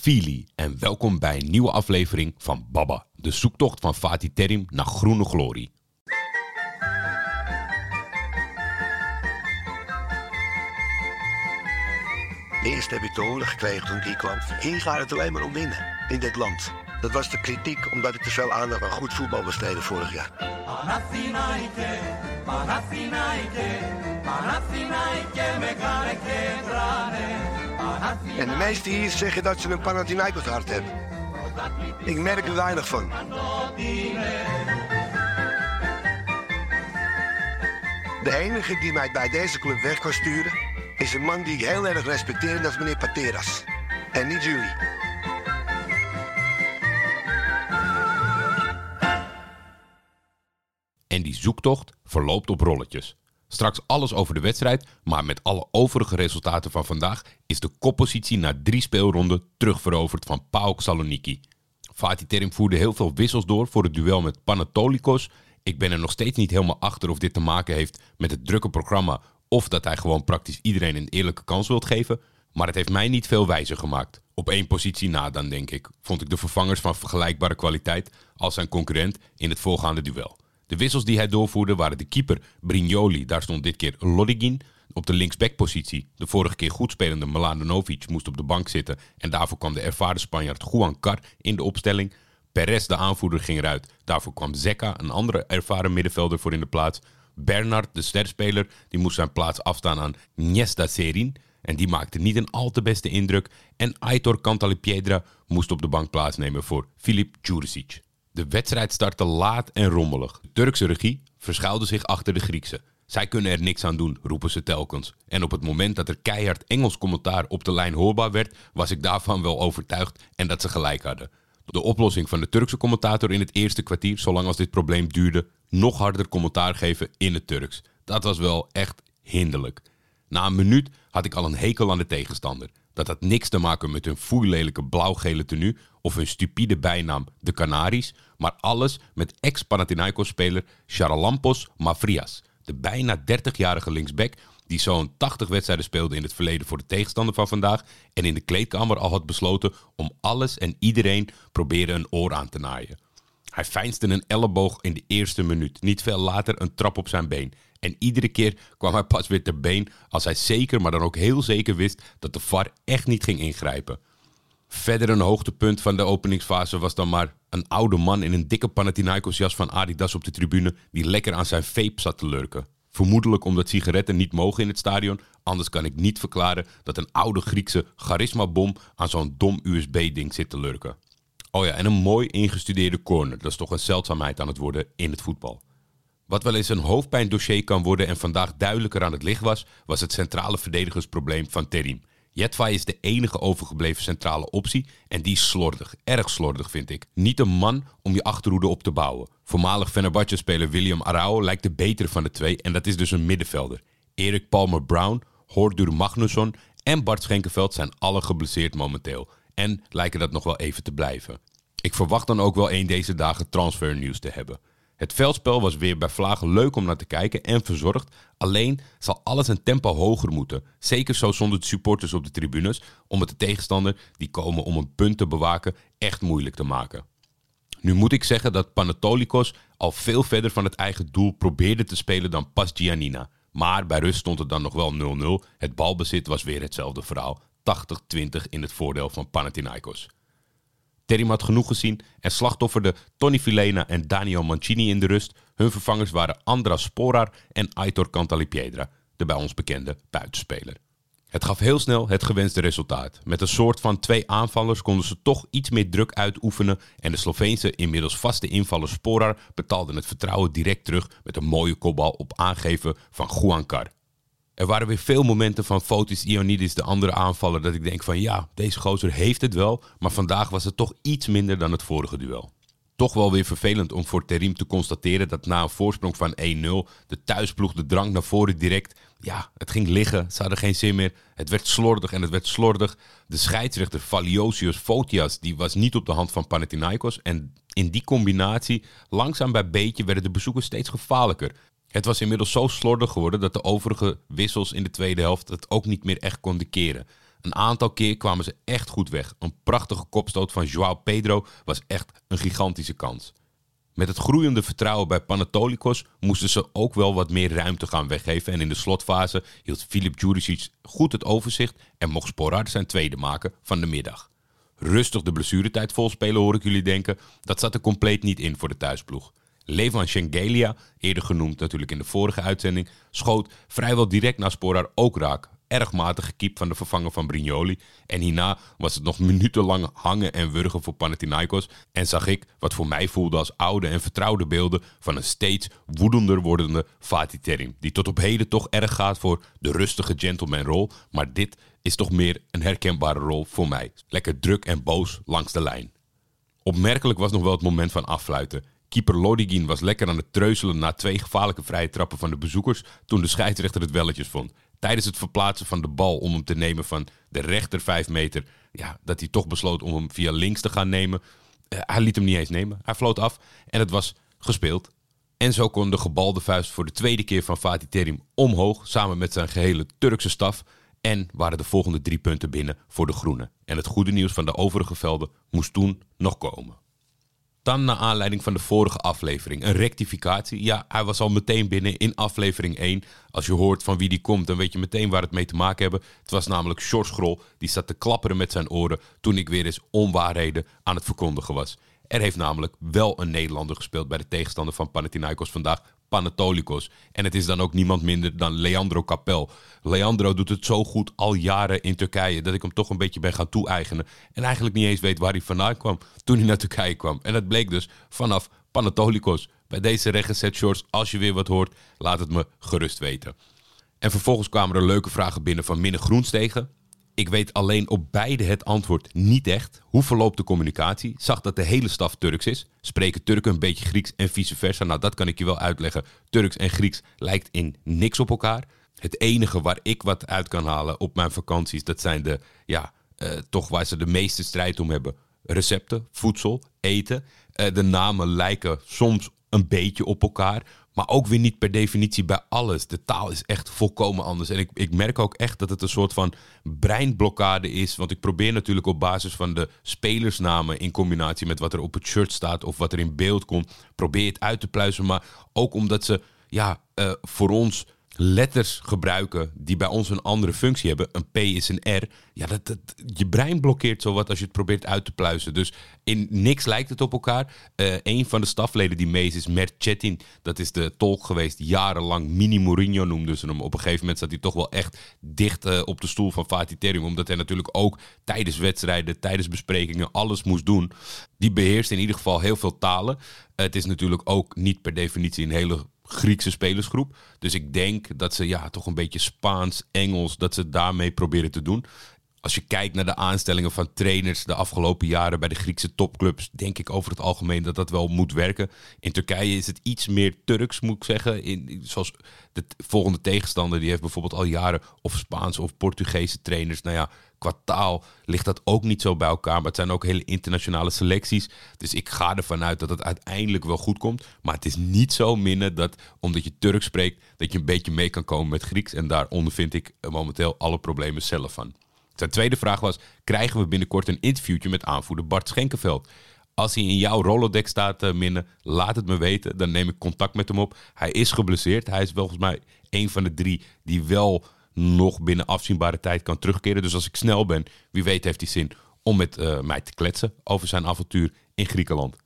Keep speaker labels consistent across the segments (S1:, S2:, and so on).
S1: Fili en welkom bij een nieuwe aflevering van Baba, de zoektocht van Fatih Terim naar groene glorie.
S2: Eerst heb ik te horen gekregen toen ik hier kwam. Hier gaat het alleen maar om winnen in dit land. Dat was de kritiek omdat ik te veel aandacht aan goed voetbal besteedde vorig jaar. En de meesten hier zeggen dat ze een Panathinaikos hart hebben. Ik merk er weinig van. De enige die mij bij deze club weg kan sturen... is een man die ik heel erg respecteer dat is meneer Pateras. En niet jullie.
S1: En die zoektocht verloopt op rolletjes. Straks alles over de wedstrijd, maar met alle overige resultaten van vandaag is de koppositie na drie speelronden terugveroverd van PAOK Saloniki. Fatih Terim voerde heel veel wissels door voor het duel met Panatolikos. Ik ben er nog steeds niet helemaal achter of dit te maken heeft met het drukke programma of dat hij gewoon praktisch iedereen een eerlijke kans wilt geven. Maar het heeft mij niet veel wijzer gemaakt. Op één positie na dan, denk ik, vond ik de vervangers van vergelijkbare kwaliteit als zijn concurrent in het voorgaande duel. De wissels die hij doorvoerde waren de keeper Brignoli, daar stond dit keer Lodigin. Op de linksbackpositie, de vorige keer goed spelende Mladenovic moest op de bank zitten en daarvoor kwam de ervaren Spanjaard Juan Car in de opstelling. Perez, de aanvoerder, ging eruit. Daarvoor kwam Zeka, een andere ervaren middenvelder, voor in de plaats. Bernard, de sterspeler, die moest zijn plaats afstaan aan Niesta Serin. En die maakte niet een al te beste indruk. En Aitor Cantalipiedra moest op de bank plaatsnemen voor Filip Djuricic. De wedstrijd startte laat en rommelig. De Turkse regie verschuilde zich achter de Griekse. Zij kunnen er niks aan doen, roepen ze telkens. En op het moment dat er keihard Engels commentaar op de lijn hoorbaar werd, was ik daarvan wel overtuigd en dat ze gelijk hadden. De oplossing van de Turkse commentator in het eerste kwartier, zolang als dit probleem duurde, nog harder commentaar geven in het Turks. Dat was wel echt hinderlijk. Na een minuut had ik al een hekel aan de tegenstander. Dat had niks te maken met hun foeilelijke blauw-gele tenue of hun stupide bijnaam de Canaries, maar alles met ex-Panathinaikos-speler Charalampos Mavrias, de bijna 30-jarige linksback die zo'n 80 wedstrijden speelde in het verleden voor de tegenstander van vandaag en in de kleedkamer al had besloten om alles en iedereen proberen een oor aan te naaien. Hij feinste een elleboog in de eerste minuut, niet veel later een trap op zijn been. En iedere keer kwam hij pas weer ter been als hij zeker, maar dan ook heel zeker wist dat de VAR echt niet ging ingrijpen. Verder een hoogtepunt van de openingsfase was dan maar een oude man in een dikke Panathinaikos jas van Adidas op de tribune die lekker aan zijn vape zat te lurken. Vermoedelijk omdat sigaretten niet mogen in het stadion, anders kan ik niet verklaren dat een oude Griekse charisma-bom aan zo'n dom USB-ding zit te lurken. Oh ja, en een mooi ingestudeerde corner, dat is toch een zeldzaamheid aan het worden in het voetbal. Wat wel eens een hoofdpijndossier kan worden en vandaag duidelijker aan het licht was, was het centrale verdedigersprobleem van Terim. Jetvay is de enige overgebleven centrale optie en die is slordig. Erg slordig vind ik. Niet een man om je achterhoede op te bouwen. Voormalig Fenerbahce-speler William Arao lijkt de betere van de twee en dat is dus een middenvelder. Erik Palmer-Brown, Hordur Magnusson en Bart Schenkenveld zijn alle geblesseerd momenteel. En lijken dat nog wel even te blijven. Ik verwacht dan ook wel een deze dagen transfernieuws te hebben. Het veldspel was weer bij Vlagen leuk om naar te kijken en verzorgd. Alleen zal alles een tempo hoger moeten. Zeker zo zonder de supporters op de tribunes. Om het de tegenstander die komen om een punt te bewaken echt moeilijk te maken. Nu moet ik zeggen dat Panatolikos al veel verder van het eigen doel probeerde te spelen dan Pas Giannina. Maar bij rust stond het dan nog wel 0-0. Het balbezit was weer hetzelfde verhaal. 80-20 in het voordeel van Panathinaikos. Terim had genoeg gezien en slachtofferde Tony Filena en Daniel Mancini in de rust. Hun vervangers waren Andras Sporar en Aitor Cantalipiedra, de bij ons bekende buitenspeler. Het gaf heel snel het gewenste resultaat. Met een soort van twee aanvallers konden ze toch iets meer druk uitoefenen en de Sloveense inmiddels vaste invaller Sporar betaalde het vertrouwen direct terug met een mooie kopbal op aangeven van Juan Car. Er waren weer veel momenten van Fotis Ionidis, de andere aanvaller, dat ik denk van ja, deze gozer heeft het wel, maar vandaag was het toch iets minder dan het vorige duel. Toch wel weer vervelend om voor Terim te constateren dat na een voorsprong van 1-0 de thuisploeg de drank naar voren direct, ja, het ging liggen, ze hadden geen zin meer, het werd slordig en het werd slordig. De scheidsrechter Valiosius Fotias, die was niet op de hand van Panathinaikos en in die combinatie, langzaam bij beetje, werden de bezoekers steeds gevaarlijker. Het was inmiddels zo slordig geworden dat de overige wissels in de tweede helft het ook niet meer echt konden keren. Een aantal keer kwamen ze echt goed weg. Een prachtige kopstoot van Joao Pedro was echt een gigantische kans. Met het groeiende vertrouwen bij Panatolikos moesten ze ook wel wat meer ruimte gaan weggeven. En in de slotfase hield Filip Juricic goed het overzicht en mocht Sporard zijn tweede maken van de middag. Rustig de blessuretijd volspelen hoor ik jullie denken. Dat zat er compleet niet in voor de thuisploeg. Levan Schengelia, eerder genoemd natuurlijk in de vorige uitzending, schoot vrijwel direct na Sporar ook raak. Erg matige keep van de vervanger van Brignoli. En hierna was het nog minutenlang hangen en wurgen voor Panathinaikos. En zag ik wat voor mij voelde als oude en vertrouwde beelden van een steeds woedender wordende Fatih Terim. Die tot op heden toch erg gaat voor de rustige gentleman rol. Maar dit is toch meer een herkenbare rol voor mij. Lekker druk en boos langs de lijn. Opmerkelijk was nog wel het moment van affluiten. Keeper Lodigin was lekker aan het treuzelen na twee gevaarlijke vrije trappen van de bezoekers toen de scheidsrechter het welletjes vond. Tijdens het verplaatsen van de bal om hem te nemen van de rechter 5 meter, ja, dat hij toch besloot om hem via links te gaan nemen. Uh, hij liet hem niet eens nemen. Hij floot af en het was gespeeld. En zo kon de gebalde vuist voor de tweede keer van Fatih Terim omhoog, samen met zijn gehele Turkse staf. En waren de volgende drie punten binnen voor de Groenen. En het goede nieuws van de overige velden moest toen nog komen. Dan naar aanleiding van de vorige aflevering. Een rectificatie. Ja, hij was al meteen binnen in aflevering 1. Als je hoort van wie die komt, dan weet je meteen waar het mee te maken hebben. Het was namelijk George Grol. Die zat te klapperen met zijn oren toen ik weer eens onwaarheden aan het verkondigen was. Er heeft namelijk wel een Nederlander gespeeld bij de tegenstander van Panathinaikos vandaag. Panatolikos. En het is dan ook niemand minder dan Leandro Capel. Leandro doet het zo goed al jaren in Turkije dat ik hem toch een beetje ben gaan toe-eigenen. En eigenlijk niet eens weet waar hij vandaan kwam toen hij naar Turkije kwam. En dat bleek dus vanaf Panatolikos. Bij deze rechtgezet shorts, als je weer wat hoort, laat het me gerust weten. En vervolgens kwamen er leuke vragen binnen van Minne Groenstegen. Ik weet alleen op beide het antwoord niet echt. Hoe verloopt de communicatie? Zag dat de hele staf Turks is. Spreken Turken een beetje Grieks en vice versa? Nou, dat kan ik je wel uitleggen. Turks en Grieks lijkt in niks op elkaar. Het enige waar ik wat uit kan halen op mijn vakanties, dat zijn de, ja, uh, toch waar ze de meeste strijd om hebben. Recepten, voedsel, eten. Uh, de namen lijken soms een beetje op elkaar. Maar ook weer niet per definitie bij alles. De taal is echt volkomen anders. En ik, ik merk ook echt dat het een soort van breinblokkade is. Want ik probeer natuurlijk op basis van de spelersnamen in combinatie met wat er op het shirt staat of wat er in beeld komt, probeer het uit te pluizen. Maar ook omdat ze ja, uh, voor ons letters gebruiken die bij ons een andere functie hebben. Een P is een R. Ja, dat, je brein blokkeert zo wat als je het probeert uit te pluizen. Dus in niks lijkt het op elkaar. Uh, een van de stafleden die mee is, is. Dat is de tolk geweest, jarenlang. Mini Mourinho noemden ze hem. Op een gegeven moment zat hij toch wel echt dicht uh, op de stoel van Fatih Terim. Omdat hij natuurlijk ook tijdens wedstrijden, tijdens besprekingen alles moest doen. Die beheerst in ieder geval heel veel talen. Het is natuurlijk ook niet per definitie een hele Griekse spelersgroep. Dus ik denk dat ze ja, toch een beetje Spaans, Engels, dat ze daarmee proberen te doen. Als je kijkt naar de aanstellingen van trainers de afgelopen jaren bij de Griekse topclubs, denk ik over het algemeen dat dat wel moet werken. In Turkije is het iets meer Turks, moet ik zeggen. In, zoals de volgende tegenstander, die heeft bijvoorbeeld al jaren of Spaanse of Portugese trainers. Nou ja, qua taal ligt dat ook niet zo bij elkaar. Maar het zijn ook hele internationale selecties. Dus ik ga ervan uit dat het uiteindelijk wel goed komt. Maar het is niet zo minder dat omdat je Turks spreekt, dat je een beetje mee kan komen met Grieks. En daar ondervind ik momenteel alle problemen zelf van. Zijn tweede vraag was: krijgen we binnenkort een interviewtje met aanvoerder Bart Schenkenveld? Als hij in jouw Rolodex staat, uh, Minne, laat het me weten. Dan neem ik contact met hem op. Hij is geblesseerd. Hij is volgens mij een van de drie die wel nog binnen afzienbare tijd kan terugkeren. Dus als ik snel ben, wie weet heeft hij zin om met uh, mij te kletsen over zijn avontuur in Griekenland.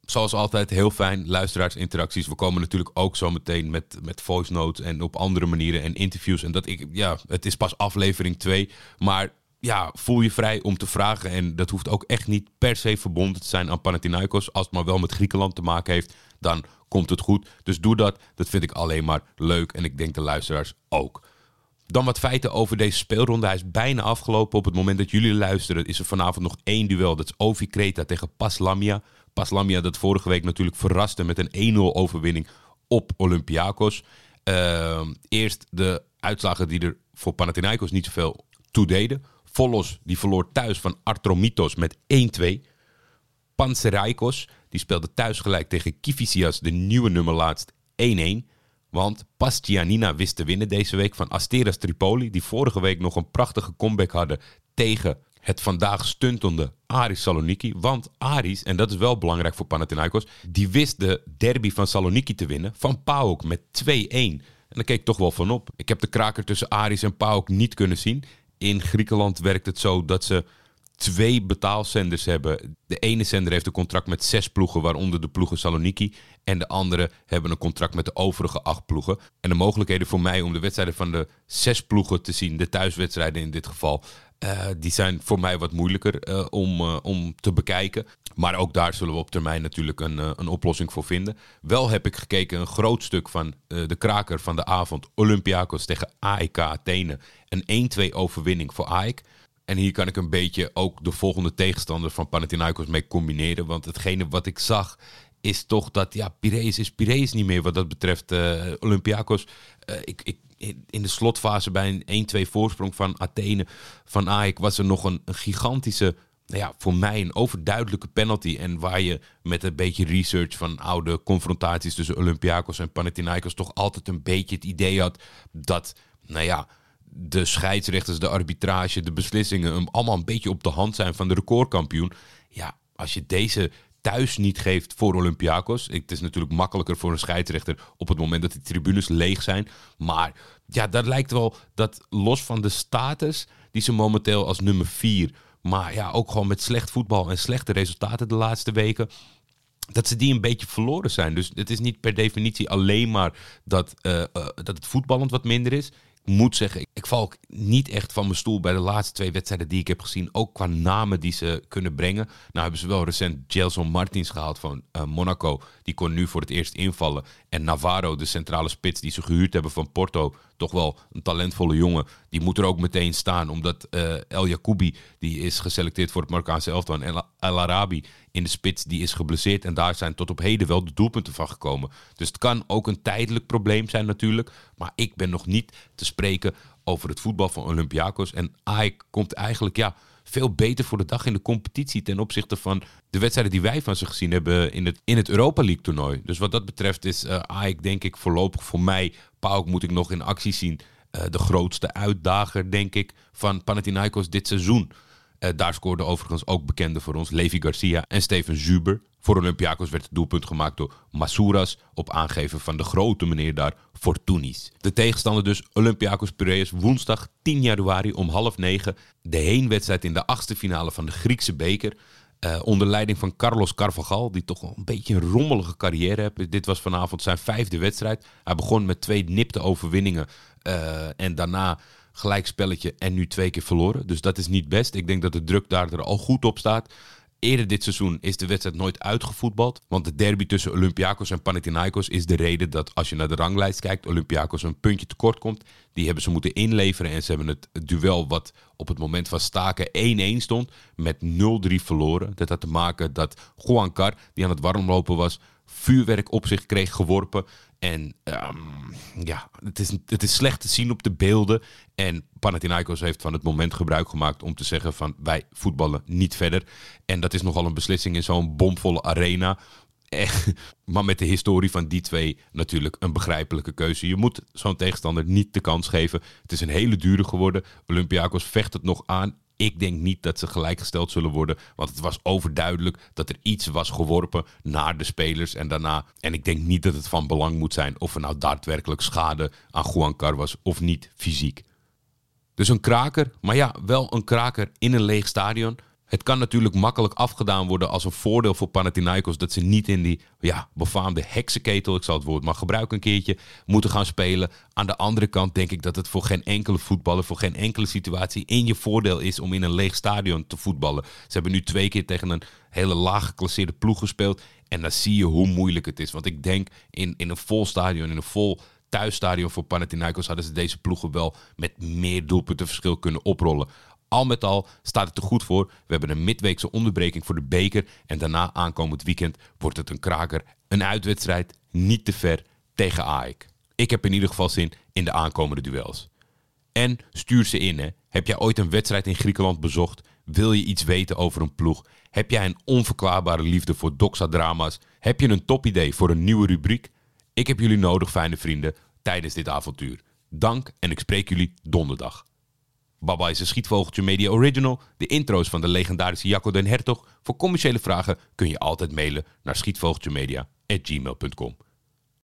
S1: Zoals altijd heel fijn, luisteraarsinteracties. We komen natuurlijk ook zo meteen met, met voice notes en op andere manieren en interviews. En dat ik, ja, het is pas aflevering 2. Maar ja, voel je vrij om te vragen. En dat hoeft ook echt niet per se verbonden te zijn aan Panathinaikos. Als het maar wel met Griekenland te maken heeft, dan komt het goed. Dus doe dat. Dat vind ik alleen maar leuk. En ik denk de luisteraars ook. Dan wat feiten over deze speelronde. Hij is bijna afgelopen. Op het moment dat jullie luisteren is er vanavond nog één duel. Dat is Ovi Kreta tegen Paslamia. Paslamia dat vorige week natuurlijk verraste met een 1-0 overwinning op Olympiakos. Uh, eerst de uitslagen die er voor Panathinaikos niet zoveel toe deden. Volos die verloor thuis van Artromitos met 1-2. Panseraikos die speelde thuis gelijk tegen Kifisias, de nieuwe nummer laatst, 1-1. Want Pastianina wist te winnen deze week van Asteras Tripoli, die vorige week nog een prachtige comeback hadden tegen het vandaag stuntende Aris Saloniki. Want Aris, en dat is wel belangrijk voor Panathinaikos, die wist de derby van Saloniki te winnen van PAOK met 2-1. En daar keek ik toch wel van op. Ik heb de kraker tussen Aris en PAOK niet kunnen zien. In Griekenland werkt het zo dat ze twee betaalzenders hebben. De ene zender heeft een contract met zes ploegen, waaronder de ploegen Saloniki. En de andere hebben een contract met de overige acht ploegen. En de mogelijkheden voor mij om de wedstrijden van de zes ploegen te zien, de thuiswedstrijden in dit geval, uh, die zijn voor mij wat moeilijker uh, om, uh, om te bekijken. Maar ook daar zullen we op termijn natuurlijk een, een oplossing voor vinden. Wel heb ik gekeken een groot stuk van de kraker van de avond. Olympiakos tegen AEK Athene. Een 1-2 overwinning voor AEK. En hier kan ik een beetje ook de volgende tegenstander van Panathinaikos mee combineren. Want hetgene wat ik zag is toch dat ja, is Piraeus niet meer wat dat betreft uh, Olympiakos. Uh, ik, ik, in de slotfase bij een 1-2 voorsprong van Athene, van AEK, was er nog een, een gigantische, nou ja, voor mij een overduidelijke penalty. En waar je met een beetje research van oude confrontaties tussen Olympiakos en Panathinaikos toch altijd een beetje het idee had dat, nou ja de scheidsrechters, de arbitrage, de beslissingen allemaal een beetje op de hand zijn van de recordkampioen. Ja, als je deze thuis niet geeft voor Olympiakos. Het is natuurlijk makkelijker voor een scheidsrechter op het moment dat de tribunes leeg zijn. Maar ja, dat lijkt wel dat los van de status die ze momenteel als nummer 4, maar ja, ook gewoon met slecht voetbal en slechte resultaten de laatste weken, dat ze die een beetje verloren zijn. Dus het is niet per definitie alleen maar dat, uh, uh, dat het voetballend wat minder is moet zeggen, ik val ook niet echt van mijn stoel bij de laatste twee wedstrijden die ik heb gezien. Ook qua namen die ze kunnen brengen. Nou hebben ze wel recent Gelson Martins gehaald van uh, Monaco. Die kon nu voor het eerst invallen. En Navarro, de centrale spits die ze gehuurd hebben van Porto. Toch wel een talentvolle jongen. Die moet er ook meteen staan. Omdat uh, El Jacoubi, die is geselecteerd voor het Marokkaanse elftal. En El Arabi in de spits, die is geblesseerd. En daar zijn tot op heden wel de doelpunten van gekomen. Dus het kan ook een tijdelijk probleem zijn natuurlijk. Maar ik ben nog niet te spreken over het voetbal van Olympiakos. En AEK komt eigenlijk ja, veel beter voor de dag in de competitie ten opzichte van de wedstrijden die wij van ze gezien hebben in het, in het Europa League toernooi. Dus wat dat betreft is uh, AEK denk ik voorlopig voor mij, Pauk moet ik nog in actie zien, uh, de grootste uitdager denk ik van Panathinaikos dit seizoen. Uh, daar scoorden overigens ook bekende voor ons Levi Garcia en Steven Zuber. Voor Olympiakos werd het doelpunt gemaakt door Masouras op aangeven van de grote meneer daar, Fortunis. De tegenstander dus Olympiakos Piraeus woensdag 10 januari om half negen. De heenwedstrijd in de achtste finale van de Griekse beker. Uh, onder leiding van Carlos Carvajal, die toch een beetje een rommelige carrière heeft. Dit was vanavond zijn vijfde wedstrijd. Hij begon met twee nipte overwinningen uh, en daarna gelijkspelletje en nu twee keer verloren. Dus dat is niet best. Ik denk dat de druk daar er al goed op staat. Eerder dit seizoen is de wedstrijd nooit uitgevoetbald. Want de derby tussen Olympiakos en Panathinaikos is de reden dat als je naar de ranglijst kijkt, Olympiakos een puntje tekort komt. Die hebben ze moeten inleveren en ze hebben het duel wat op het moment van staken 1-1 stond met 0-3 verloren. Dat had te maken dat Juan Car, die aan het warmlopen was, vuurwerk op zich kreeg geworpen. En um, ja, het is, het is slecht te zien op de beelden. En Panathinaikos heeft van het moment gebruik gemaakt om te zeggen van wij voetballen niet verder. En dat is nogal een beslissing in zo'n bomvolle arena. maar met de historie van die twee natuurlijk een begrijpelijke keuze. Je moet zo'n tegenstander niet de kans geven. Het is een hele dure geworden. Olympiakos vecht het nog aan. Ik denk niet dat ze gelijkgesteld zullen worden. Want het was overduidelijk dat er iets was geworpen naar de spelers en daarna. En ik denk niet dat het van belang moet zijn of er nou daadwerkelijk schade aan Juan Car was of niet fysiek. Dus een kraker, maar ja, wel een kraker in een leeg stadion. Het kan natuurlijk makkelijk afgedaan worden als een voordeel voor Panathinaikos dat ze niet in die ja, befaamde heksenketel, ik zal het woord maar gebruiken een keertje, moeten gaan spelen. Aan de andere kant denk ik dat het voor geen enkele voetballer, voor geen enkele situatie in je voordeel is om in een leeg stadion te voetballen. Ze hebben nu twee keer tegen een hele laag geclasseerde ploeg gespeeld en dan zie je hoe moeilijk het is. Want ik denk in, in een vol stadion, in een vol thuisstadion voor Panathinaikos hadden ze deze ploegen wel met meer doelpuntenverschil kunnen oprollen. Al met al staat het er goed voor. We hebben een midweekse onderbreking voor de beker. En daarna aankomend weekend wordt het een kraker. Een uitwedstrijd, niet te ver, tegen AEK. Ik heb in ieder geval zin in de aankomende duels. En stuur ze in, hè. Heb jij ooit een wedstrijd in Griekenland bezocht? Wil je iets weten over een ploeg? Heb jij een onverklaarbare liefde voor doxa-drama's? Heb je een topidee voor een nieuwe rubriek? Ik heb jullie nodig, fijne vrienden. tijdens dit avontuur. Dank en ik spreek jullie donderdag. Baba is een Schietvogeltje Media Original. De intro's van de legendarische Jacco den Hertog. Voor commerciële vragen kun je altijd mailen naar schietvogeltjemedia.gmail.com.